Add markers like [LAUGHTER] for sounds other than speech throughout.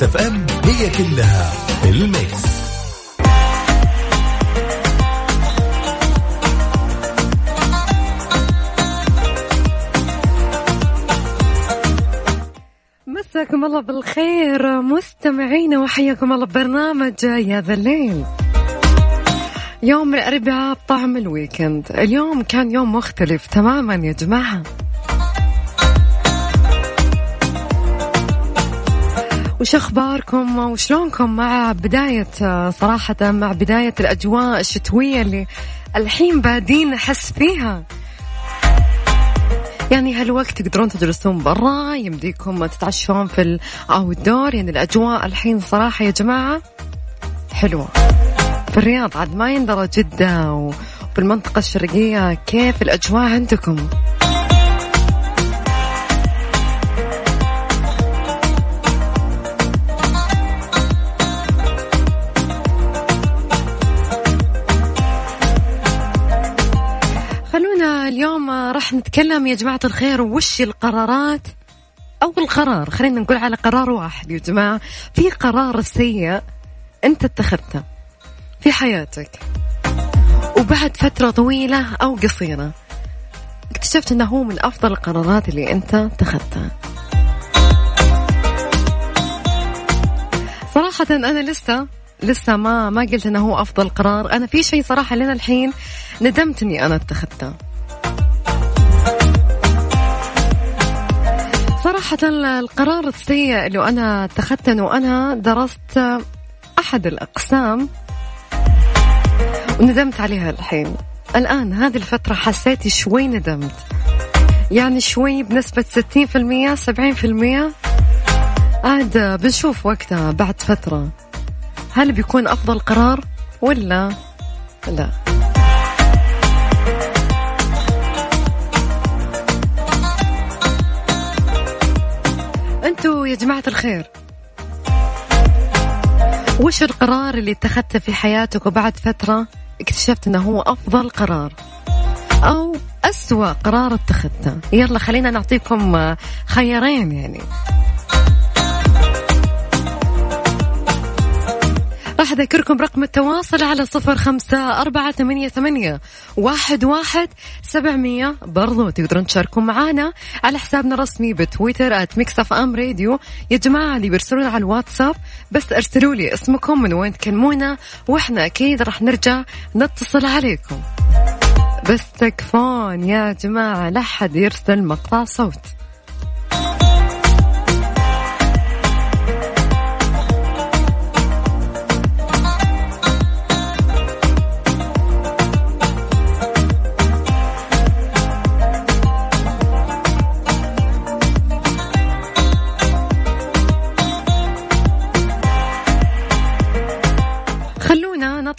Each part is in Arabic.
Mix FM هي كلها ال mix. مساكم الله بالخير. مستمعينا وحياكم الله ببرنامج يا ذا الليل. يوم الأربعاء بطعم ال weekend. اليوم كان يوم مختلف تماما يا جماعة. وش أخباركم وشلونكم مع بداية صراحة مع بداية الأجواء الشتوية اللي الحين بادين نحس فيها؟ يعني هالوقت تقدرون تجلسون برا يمديكم تتعشون في الاوت دور يعني الأجواء الحين صراحة يا جماعة حلوة. في الرياض عاد ما يندرى جدة وفي المنطقة الشرقية كيف الأجواء عندكم؟ نتكلم يا جماعة الخير وش القرارات؟ أو القرار خلينا نقول على قرار واحد يا جماعة في قرار سيء أنت اتخذته في حياتك. وبعد فترة طويلة أو قصيرة اكتشفت أنه هو من أفضل القرارات اللي أنت اتخذتها. صراحة أنا لسه لسه ما ما قلت أنه هو أفضل قرار. أنا في شيء صراحة لنا الحين ندمت إني أنا اتخذته. صراحة القرار السيء اللي أنا اتخذته أنه أنا درست أحد الأقسام وندمت عليها الحين. الآن هذه الفترة حسيت شوي ندمت. يعني شوي بنسبة 60% 70% عاد بنشوف وقتها بعد فترة هل بيكون أفضل قرار ولا لا. أنتوا يا جماعة الخير. وش القرار اللي اتخذته في حياتك وبعد فترة اكتشفت إنه هو أفضل قرار؟ أو أسوأ قرار اتخذته؟ يلا خلينا نعطيكم خيارين يعني. راح أذكركم رقم التواصل على صفر خمسة أربعة ثمانية, ثمانية واحد, واحد سبعمية برضو. تقدرون تشاركون معنا على حسابنا الرسمي بتويتر at Mix FM Radio يا جماعة اللي بيرسلون على الواتساب بس ارسلوا لي اسمكم من وين تكلمونا وإحنا أكيد راح نرجع نتصل عليكم. بس تكفون يا جماعة لا حد يرسل مقطع صوت.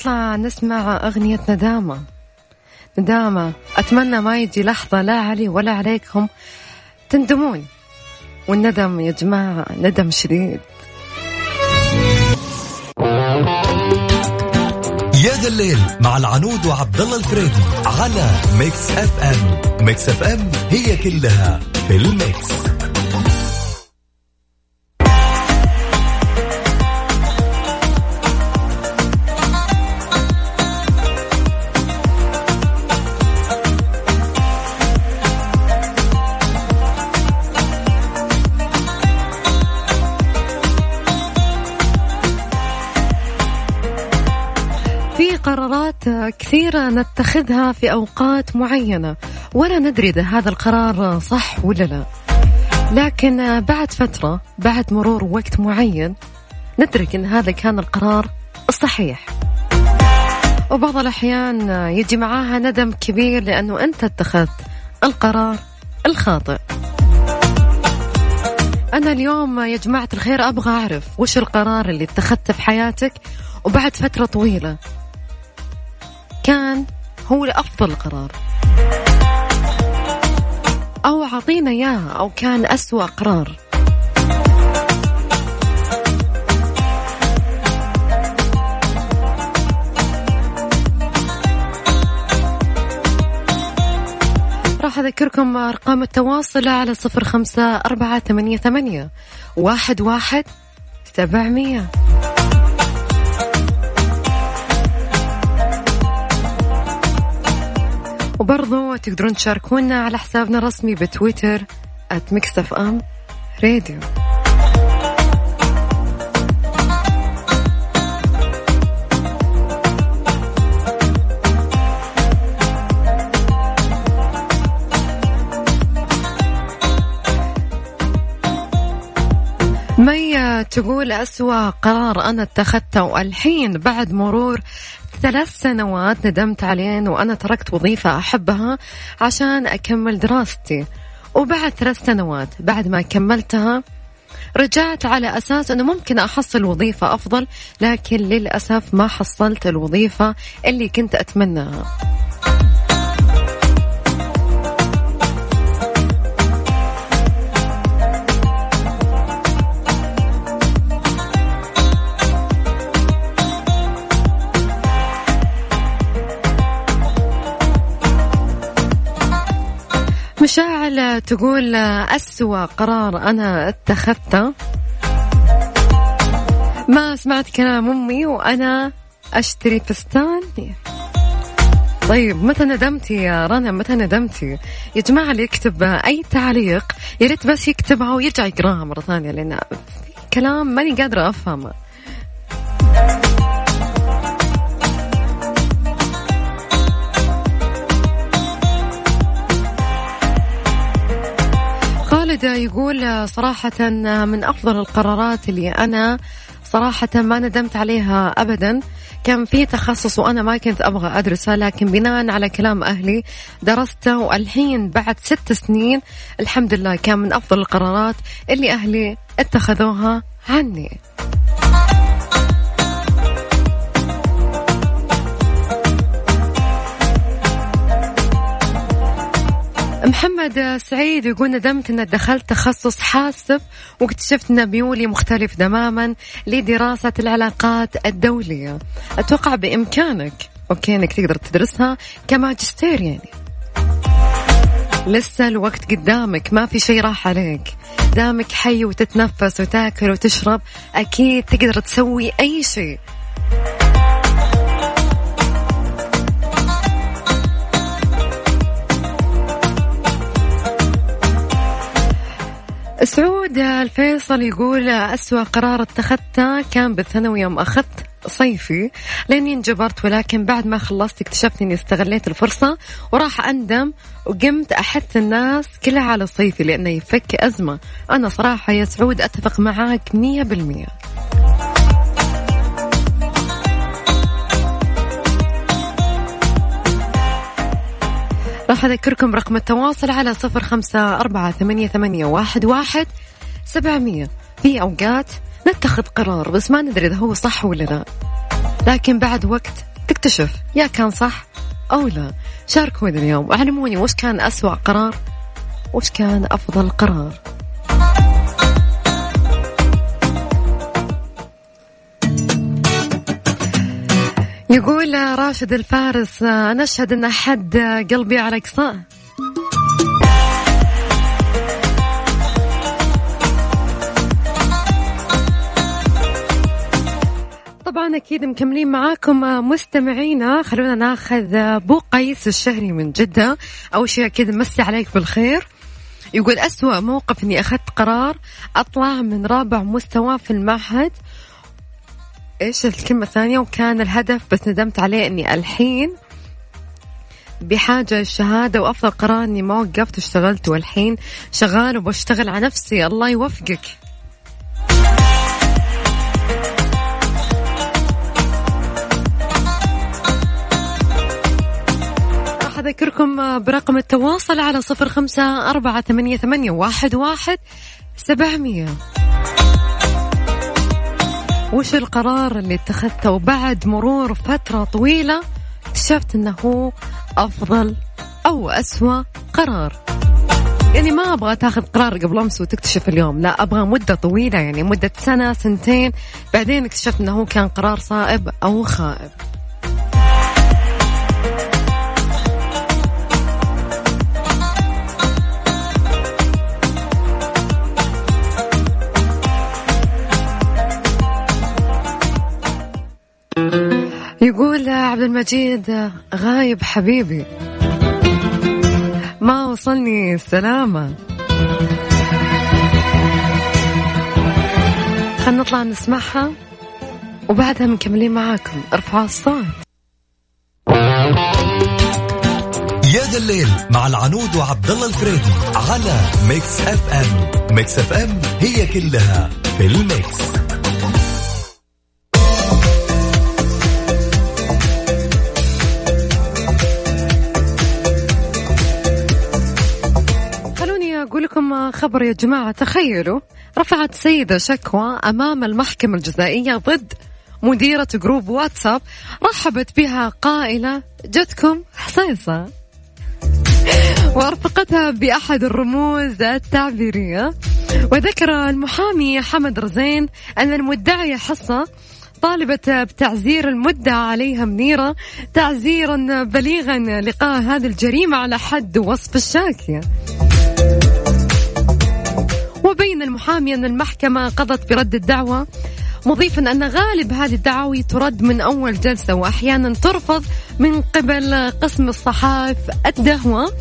نطلع نسمع أغنية ندامة. ندامة. أتمنى ما يجي لحظة لا علي ولا عليكم. تندمون. والندم يا جماعة ندم شديد. يا ذا الليل مع العنود وعبد الله الفريدي على Mix FM. Mix FM هي كلها في ال mix. كثيرة نتخذها في أوقات معينة ولا ندري إذا هذا القرار صح ولا لا. لكن بعد فترة بعد مرور وقت معين ندرك أن هذا كان القرار الصحيح. وبعض الأحيان يجي معاها ندم كبير لأنه أنت اتخذت القرار الخاطئ. أنا اليوم يا جماعة الخير أبغى أعرف وش القرار اللي اتخذته في حياتك وبعد فترة طويلة كان هو أفضل قرار. أو أعطينا إياها أو كان أسوأ قرار. راح أذكركم أرقام التواصل على صفر خمسة أربعة ثمانية ثمانية واحد واحد سبعمية. وبرضو تقدرون تشاركونا على حسابنا الرسمي بتويتر @Mix FM Radio مي تقول أسوأ قرار أنا اتخذته والحين بعد مرور ثلاث سنوات ندمت عليه وأنا تركت وظيفة أحبها عشان أكمل دراستي. وبعد ثلاث سنوات بعد ما كملتها رجعت على أساس أنه ممكن أحصل وظيفة أفضل لكن للأسف ما حصلت الوظيفة اللي كنت أتمناها. مشاعل تقول أسوأ قرار أنا اتخذته. ما سمعت كلام أمي وأنا أشتري فستان. طيب متى ندمتي يا رنا؟ متى ندمتي يا جماعة اللي يكتب أي تعليق يا ريت بس يكتبها ويرجع يقراها مرة ثانية لأن في كلام ماني قادرة أفهمه. خالد يقول صراحة من أفضل القرارات اللي أنا صراحة ما ندمت عليها أبدا. كان في تخصص وأنا ما كنت أبغى أدرسه لكن بناء على كلام أهلي درسته والحين بعد ست سنين الحمد لله كان من أفضل القرارات اللي أهلي اتخذوها عني. محمد سعيد يقول ندمت إن دخلت تخصص حاسب واكتشفت إن ميولي مختلف تماما لدراسة العلاقات الدولية. أتوقع بإمكانك. أوكي إنك تقدر تدرسها كماجستير يعني. لسه الوقت قدامك. ما في شيء راح عليك. دامك حي وتتنفس وتاكل وتشرب أكيد تقدر تسوي أي شيء سعود الفيصل يقول أسوأ قرار اتخذته كان بالثانوي يوم أخذت صيفي لأني انجبرت ولكن بعد ما خلصت اكتشفت إني استغليت الفرصة وراح أندم وقمت أحث الناس كلها على صيفي لأنه يفك أزمة. أنا صراحة يا سعود أتفق معاك 100% راح أذكركم رقم التواصل على صفر خمسة أربعة ثمانية, ثمانية واحد, واحد سبعمية. في أوقات نتخذ قرار بس ما ندري إذا هو صح ولا لا. لكن بعد وقت تكتشف يا كان صح أو لا. شاركوني اليوم وعلموني وش كان أسوأ قرار؟ وش كان أفضل قرار؟ يقول راشد الفارس أنا أشهد أن حد قلبي على قصاه طبعا أكيد مكملين معاكم مستمعينا. خلونا ناخذ ابو قيس الشهري من جدة. أول شيء أكيد مسي عليك بالخير. يقول أسوأ موقف إني أخذت قرار أطلع من رابع مستوى في المعهد. إيش الكلمة الثانية؟ وكان الهدف بس ندمت عليه إني الحين بحاجة للشهادة وأفضل قرار إني ما وقفت اشتغلت والحين شغال وبشتغل على نفسي. الله يوفقك. راح أذكركم برقم التواصل على صفر خمسة أربعة ثمانية, ثمانية واحد, واحد سبعمية. وش القرار اللي اتخذته وبعد مرور فترة طويلة؟ اكتشفت إنه هو أفضل أو أسوأ قرار. يعني ما أبغى تاخذ قرار قبل أمس وتكتشف اليوم لا أبغى مدة طويلة يعني مدة سنة سنتين بعدين اكتشفت إنه هو كان قرار صائب أو خائب. عبد المجيد غايب حبيبي. ما وصلني السلامة. خلنا نطلع نسمعها وبعدها مكملين معاكم. ارفعوا الصوت. يا ذا الليل مع العنود وعبد الله الفريدي على Mix FM. Mix FM هي كلها في ال mix. خبر يا جماعة تخيلوا رفعت سيدة شكوى أمام المحكمة الجزائية ضد مديرة جروب واتساب رحبت بها قائلة جتكم حصيصة. وأرفقتها بأحد الرموز التعبيرية. وذكر المحامي حمد رزين أن المدعية حصة طالبت بتعزير المدعى عليها منيرة تعزيرا بليغا لقاء هذه الجريمة على حد وصف الشاكية. وبين المحامي أن المحكمة قضت برد الدعوة. مضيفا أن غالب هذه الدعاوي ترد من أول جلسة وأحيانا ترفض من قبل قسم الصحاف الدهوة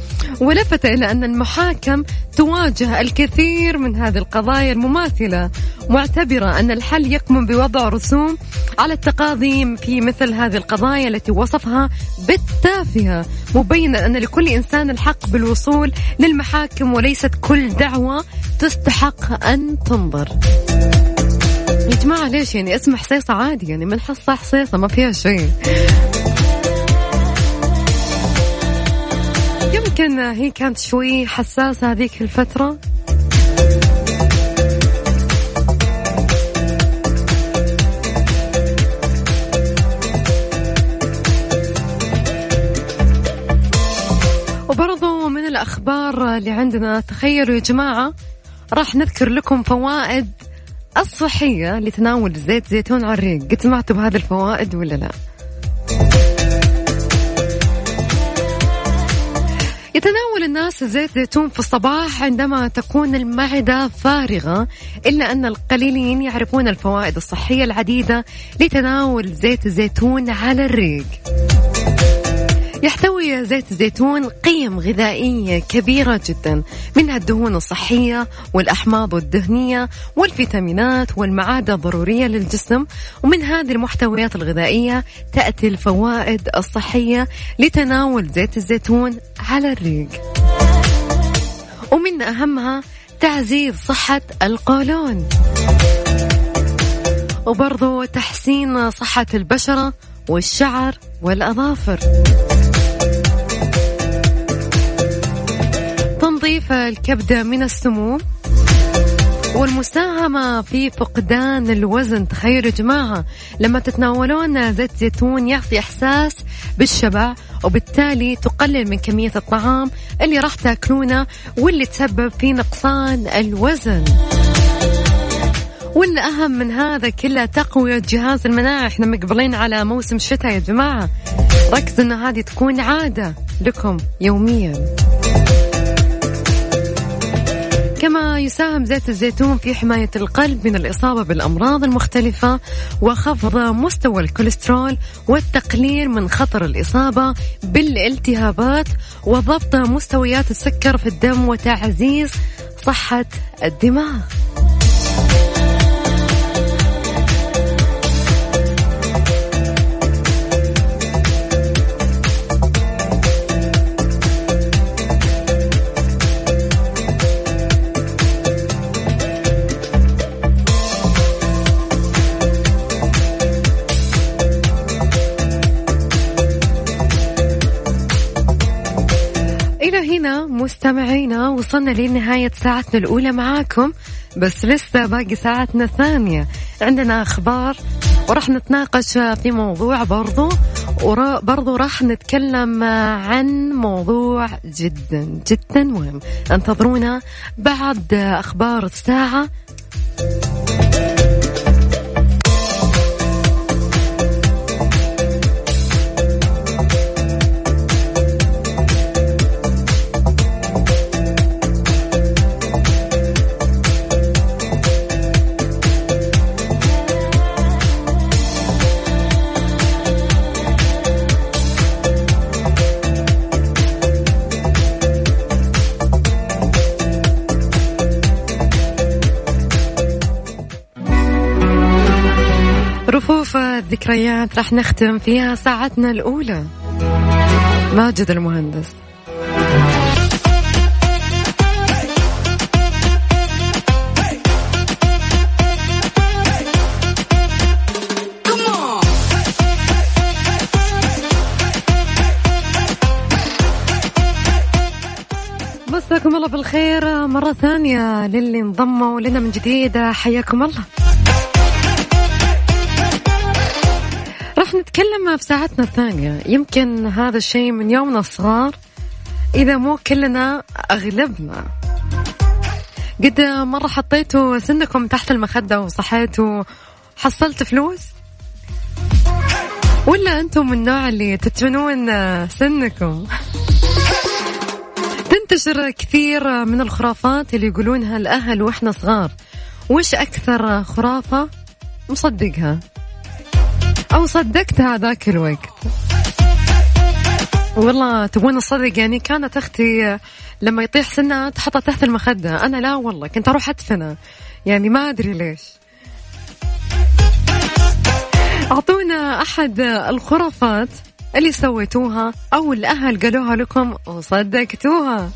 ولفت إلى أن المحاكم تواجه الكثير من هذه القضايا المماثلة معتبرة أن الحل يكمن بوضع رسوم على التقاضي في مثل هذه القضايا التي وصفها بالتافهة مبينا أن لكل إنسان الحق بالوصول للمحاكم وليست كل دعوة تستحق أن تنظر. يا جماعة ليش يعني؟ اسم حصيصة عادي يعني من حصة حصيصة ما فيها شيء يمكن هي كانت شوي حساسة هذيك الفترة. وبرضو من الأخبار اللي عندنا تخيلوا يا جماعة راح نذكر لكم فوائد الصحية لتناول زيت زيتون على الريق قد سمعتوا بهذه الفوائد ولا لا؟ يتناول الناس زيت زيتون في الصباح عندما تكون المعدة فارغة إلا أن القليلين يعرفون الفوائد الصحية العديدة لتناول زيت الزيتون على الريق. يحتوي زيت الزيتون قيم غذائية كبيرة جدا منها الدهون الصحية والأحماض الدهنية والفيتامينات والمعادن الضرورية للجسم ومن هذه المحتويات الغذائية تأتي الفوائد الصحية لتناول زيت الزيتون على الريق. ومن أهمها تعزيز صحة القولون. وبرضو تحسين صحة البشرة والشعر والأظافر. تنظيف الكبدة من السموم والمساهمة في فقدان الوزن. تخيلوا يا جماعة لما تتناولون زيت زيتون يعطي إحساس بالشبع وبالتالي تقلل من كمية الطعام اللي راح تأكلونه واللي تسبب في نقصان الوزن. والأهم من هذا كله تقوية جهاز المناعة. إحنا مقبلين على موسم الشتاء يا جماعة. ركزوا إن هذه تكون عادة لكم يوميا. يساهم زيت الزيتون في حماية القلب من الإصابة بالأمراض المختلفة وخفض مستوى الكوليسترول والتقليل من خطر الإصابة بالالتهابات وضبط مستويات السكر في الدم وتعزيز صحة الدماغ. مستمعينا وصلنا لنهاية ساعتنا الأولى معاكم بس لسه باقي ساعتنا الثانية. عندنا أخبار وراح نتناقش في موضوع برضو وبرضو راح نتكلم عن موضوع جدا جدا مهم. انتظرونا بعد أخبار الساعة. ذكريات راح نختم فيها ساعتنا الأولى. ماجد المهندس. مساكم الله بالخير مرة ثانية للي انضموا لنا من جديد. حياكم الله. راح نتكلم في ساعتنا الثانية. يمكن هذا الشيء من يومنا الصغار إذا مو كلنا أغلبنا. قد مرة حطيتوا سنكم تحت المخدة وصحيتوا حصلت فلوس؟ ولا أنتم من النوع اللي تدفنون سنكم؟ تنتشر كثير من الخرافات اللي يقولونها الأهل وإحنا صغار. وش أكثر خرافة؟ مصدقها. أو صدقتها ذاك الوقت. والله تبون الصدق يعني كانت أختي لما يطيح سنها تحطها تحت المخدة. أنا لا والله كنت أروح أدفنه. يعني ما أدري ليش. أعطونا أحد الخرافات اللي سويتوها أو الأهل قالوها لكم وصدقتوها.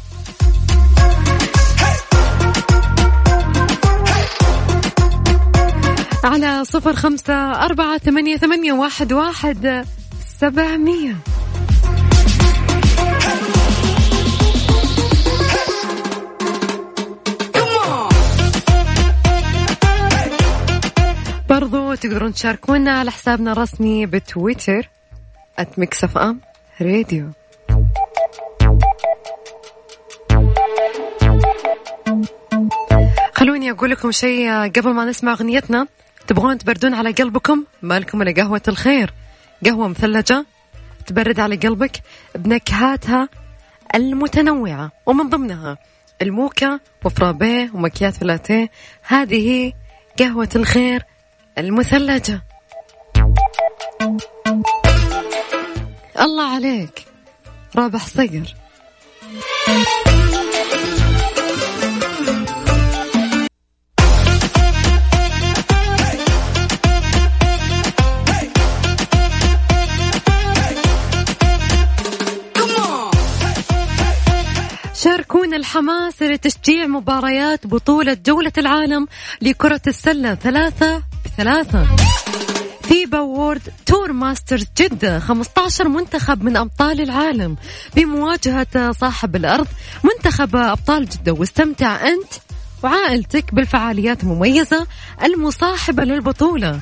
على صفر خمسة أربعة ثمانية, ثمانية واحد, واحد سبعمية. برضو تقدرون تشاركونا على حسابنا الرسمي بتويتر @Mix FM Radio خلوني أقول لكم شيء قبل ما نسمع أغنيتنا. تبغون تبردون على قلبكم؟ مالكم إلا قهوة الخير. قهوة مثلجة تبرد على قلبك بنكهاتها المتنوعة ومن ضمنها الموكا وفرابيه ومكيات فلاتيه. هذه قهوة الخير المثلجة. الله عليك. رابح صقر. الحماس لتشجيع مباريات بطولة جولة العالم لكرة السلة ثلاثة بثلاثة. FIBA World Tour Masters جدة 15 منتخب من أبطال العالم بمواجهة صاحب الأرض منتخب أبطال جدة. واستمتع أنت وعائلتك بالفعاليات المميزة المصاحبة للبطولة.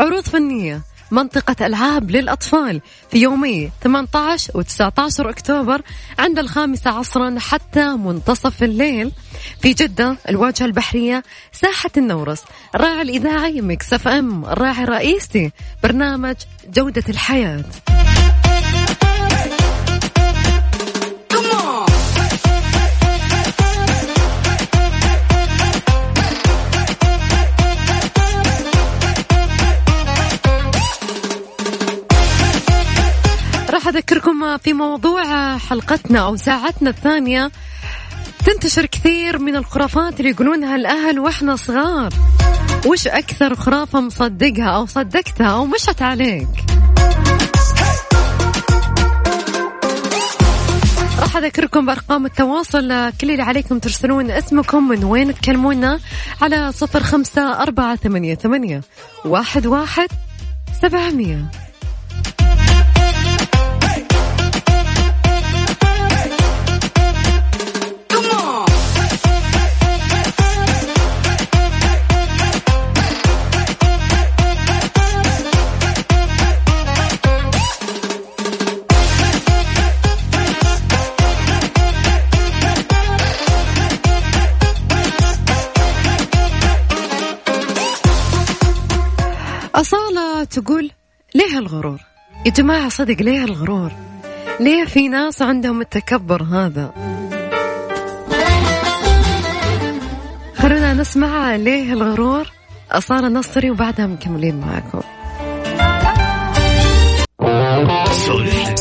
عروض فنية منطقة ألعاب للأطفال في يومي 18 و 19 أكتوبر عند الخامسة عصرا حتى منتصف الليل. في جدة الواجهة البحرية ساحة النورس. الراعي الإذاعي Mix FM الراعي الرئيسي برنامج جودة الحياة. أذكركم في موضوع حلقتنا أو ساعتنا الثانية. تنتشر كثير من الخرافات اللي يقولونها الأهل وإحنا صغار. وش أكثر خرافة مصدقها أو صدقتها أو مشت عليك؟ راح أذكركم بأرقام التواصل كل اللي عليكم ترسلون اسمكم من وين تكلمونا على صفر خمسة أربعة ثمانية, ثمانية واحد, واحد سبعمية. تقول ليه الغرور؟ يا جماعة صدق ليه الغرور؟ ليه في ناس عندهم التكبر هذا؟ خلونا نسمع ليه الغرور. أصالة نصري وبعدها مكملين معاكم.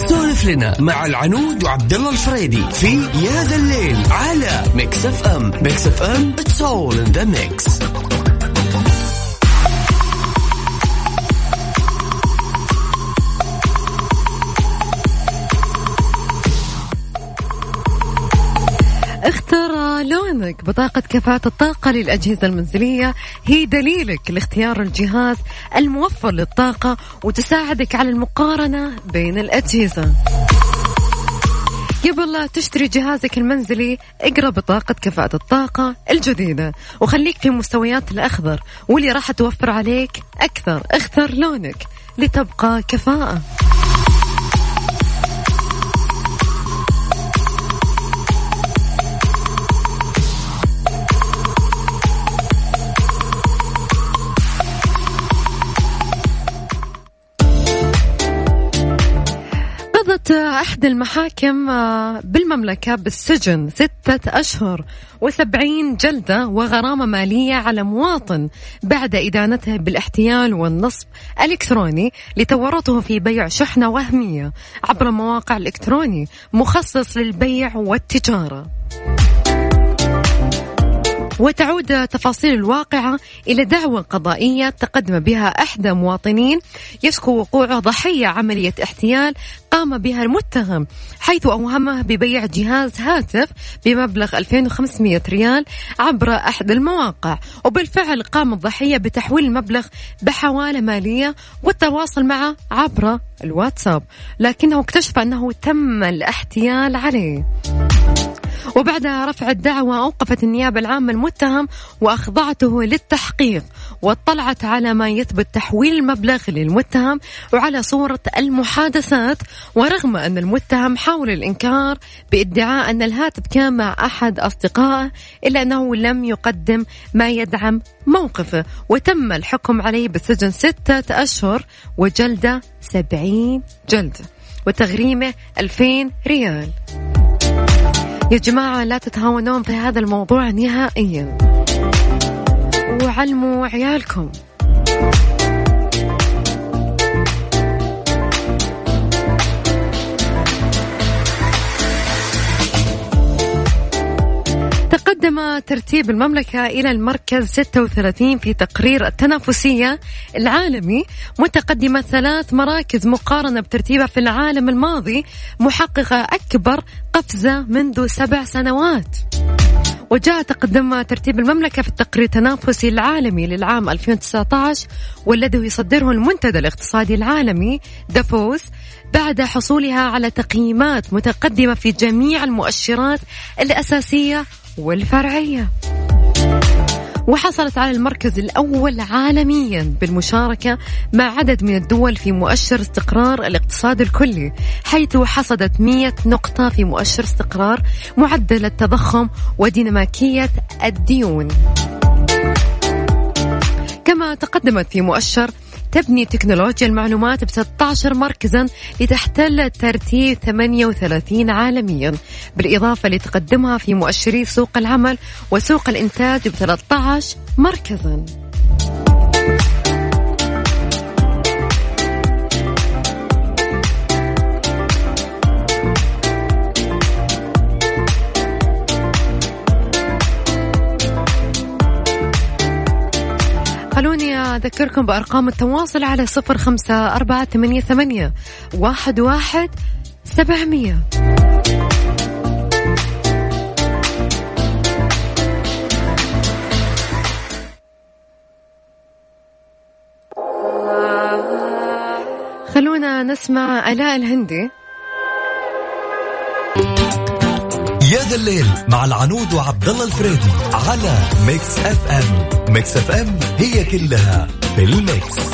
سولف لنا مع العنود وعبد الله الفريدي في يا ذا الليل على Mix FM. Mix FM it's all in the mix لونك بطاقة كفاءة الطاقة للأجهزة المنزلية. هي دليلك لاختيار الجهاز الموفر للطاقة وتساعدك على المقارنة بين الأجهزة. قبل تشتري جهازك المنزلي اقرأ بطاقة كفاءة الطاقة الجديدة وخليك في مستويات الأخضر واللي راح توفر عليك أكثر. اختر لونك لتبقى كفاءة. أحد المحاكم آه، بالمملكة بالسجن ستة أشهر وسبعين جلدة وغرامة مالية على مواطن بعد إدانته بالاحتيال والنصب الإلكتروني لتورطه في بيع شحنة وهمية عبر مواقع الإلكتروني مخصص للبيع والتجارة. وتعود تفاصيل الواقعة إلى دعوى قضائية تقدم بها إحدى مواطنين يشكو وقوع ضحية عملية احتيال قام بها المتهم حيث أوهمه ببيع جهاز هاتف بمبلغ 2500 ريال عبر أحد المواقع وبالفعل قام الضحية بتحويل المبلغ بحوالة مالية والتواصل معه عبر الواتساب لكنه اكتشف أنه تم الاحتيال عليه. وبعد رفع الدعوى أوقفت النيابة العامة المتهم وأخضعته للتحقيق واطلعت على ما يثبت تحويل المبلغ للمتهم وعلى صورة المحادثات ورغم أن المتهم حاول الإنكار بإدعاء أن الهاتف كان مع أحد أصدقائه إلا أنه لم يقدم ما يدعم موقفه وتم الحكم عليه بالسجن ستة أشهر وجلدة سبعين جلدة وتغريمه ألفين ريال. يا جماعة لا تتهاونون في هذا الموضوع نهائيا. وعلموا عيالكم. تقدم ترتيب المملكة إلى المركز 36 في تقرير التنافسية العالمي. متقدمة ثلاث مراكز مقارنة بترتيبها في العالم الماضي. محققة أكبر قفزة منذ سبع سنوات. وجاء تقدم ترتيب المملكة في التقرير التنافسي العالمي للعام 2019 والذي يصدره المنتدى الاقتصادي العالمي دافوس بعد حصولها على تقييمات متقدمة في جميع المؤشرات الأساسية والفرعية. وحصلت على المركز الأول عالميا بالمشاركة مع عدد من الدول في مؤشر استقرار الاقتصاد الكلي حيث حصدت 100 نقطة في مؤشر استقرار معدل التضخم وديناميكية الديون. كما تقدمت في مؤشر تبني تكنولوجيا المعلومات ب 16 مركزا لتحتل ترتيب 38 عالميا بالإضافة لتقدمها في مؤشري سوق العمل وسوق الإنتاج ب 13 مركزا. أذكركم بأرقام التواصل على صفر خمسة أربعة ثمانية, ثمانية واحد, واحد سبعمية. خلونا نسمع آلاء الهندي. يا ذا الليل مع العنود وعبد الله الفريدي على Mix FM. Mix FM هي كلها في ال mix.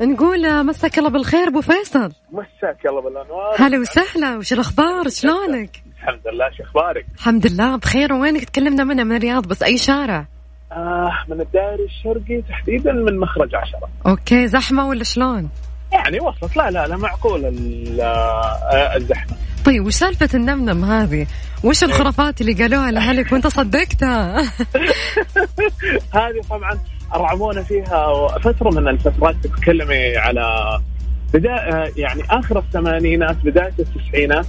نقول مساك الله بالخير أبو فيصل. مساك الله بالأنوار. هلا وسهلا وش الأخبار؟ شلونك؟ الحمد لله شو أخبارك؟ الحمد لله بخير. وينك؟ تكلمنا منها من الرياض بس أي شارع؟ آه من الدائري الشرقي تحديدا من مخرج عشرة. okay زحمة ولا شلون؟ يعني وسط لا لا لا معقول آه، الزحمة. طيب وش سالفة النمنم هذه؟ وش الخرافات اللي قالوها لاهلك وانت صدقتها؟ [LAUGHS] هذه طبعا أرعبونا فيها فترة من الفترات تتكلمي على بداية يعني آخر الثمانينات بداية التسعينات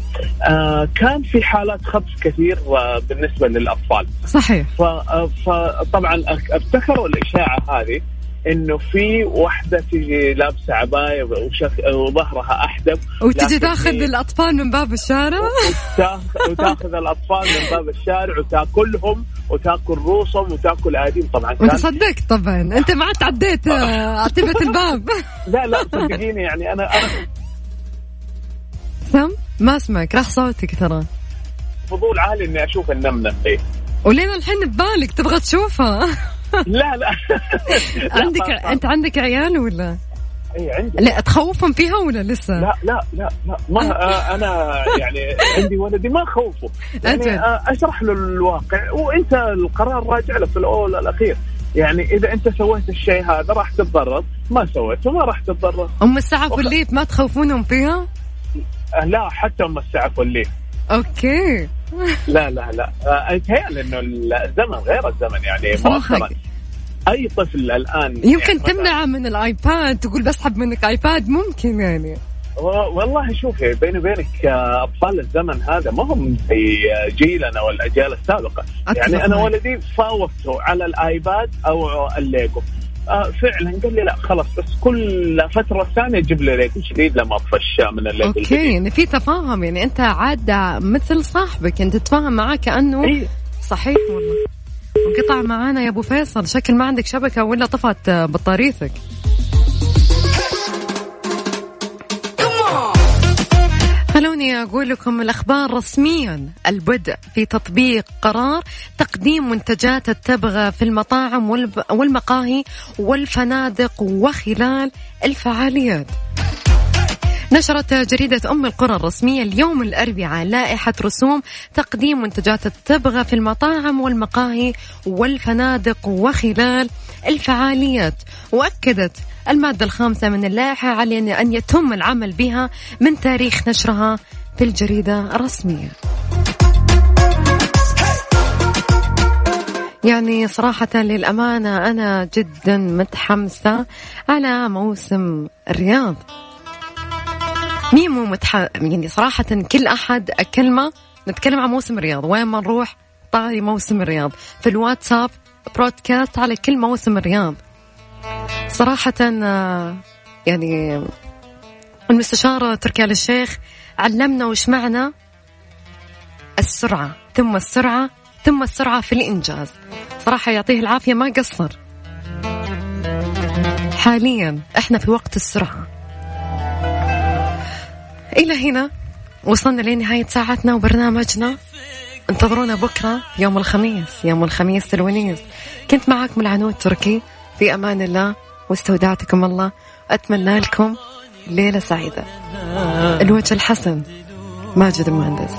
آه كان في حالات خطف كثير آه بالنسبة للأطفال. صحيح. ف- آه، فطبعا أبتكروا الإشاعة هذه إنه في واحدة تجي لابسة عباية وشك... وظهرها أحدب. وتجي تاخذ الأطفال من باب الشارع؟ وتاخذ, وتاخذ الأطفال من باب الشارع وتاكلهم وتاكل روسهم وتاكل أديم. طبعا كان... وانت صدقت طبعا. أنت ما تعديت عتبه الباب. [LAUGHS] لا لا صدقيني يعني أنا أنا سم ما أسمعك. راح صوتك ترى. فضول عالي إني أشوف النملة. إيه. ولين الحين ببالك تبغى تشوفها. [LAUGHS] لا لا. [LAUGHS] عندك أنت عندك عيال ولا؟ اي عندي. لا تخوفهم فيها ولا لسه؟ لا لا لا لا. ما آه أنا يعني عندي ولدي ما خوفه. يعني آه أشرح له الواقع. وأنت القرار راجع لك في الأول الاخير يعني إذا أنت سويت الشيء هذا راح تتضرر. ما سويته ما راح تتضرر. أم السعف والليف ما تخوفونهم فيها؟ لا حتى أم السعف والليف okay. لا لا لا. يتهيألي إنه الزمن غير الزمن يعني مؤخرا. أي طفل الآن يمكن يعني تمنعه من ال iPad تقول بسحب منك iPad ممكن يعني. والله شوفي بيني وبينك أطفال الزمن هذا ما هم زي جيلنا والأجيال السابقة. يعني أنا ولدي فاوضته على ال iPad أو الليجو. آه فعلا قال لي لا خلاص بس كل فترة ثانية جيب لي ليجو جديد لما أطفش من ال Lego okay يعني في تفاهم يعني أنت عاد مثل صاحبك أنت تتفاهم معاه كأنه إيه؟ صحيح والله. انقطع معانا يا أبو فيصل. شكل ما عندك شبكة ولا طفت بطاريتك. خلوني أقول لكم الأخبار رسميا. البدء في تطبيق قرار تقديم منتجات التبغة في المطاعم والمقاهي والفنادق وخلال الفعاليات. نشرت جريدة أم القرى الرسمية اليوم الأربعاء لائحة رسوم تقديم منتجات التبغة في المطاعم والمقاهي والفنادق وخلال الفعاليات. وأكدت المادة الخامسة من اللائحة على أن يتم العمل بها من تاريخ نشرها في الجريدة الرسمية. يعني صراحة للأمانة أنا جدا متحمسة على موسم الرياض. مين مو متح... يعني صراحة كل أحد كلمة نتكلم عن موسم الرياض وين ما نروح طاري موسم الرياض. في الواتساب برودكاست على كل موسم الرياض. صراحة يعني المستشار تركي آل الشيخ علمنا وش معنى السرعة ثم السرعة ثم السرعة في الإنجاز. صراحة يعطيه العافية ما قصر. حاليا إحنا في وقت السرعة. إلى هنا. وصلنا لنهاية ساعتنا وبرنامجنا. انتظرونا بكرة يوم الخميس يوم الخميس الونيس كنت معاكم العنود تركي. في أمان الله. واستودعتكم الله. أتمنى لكم ليلة سعيدة. الوجه الحسن ماجد المهندس.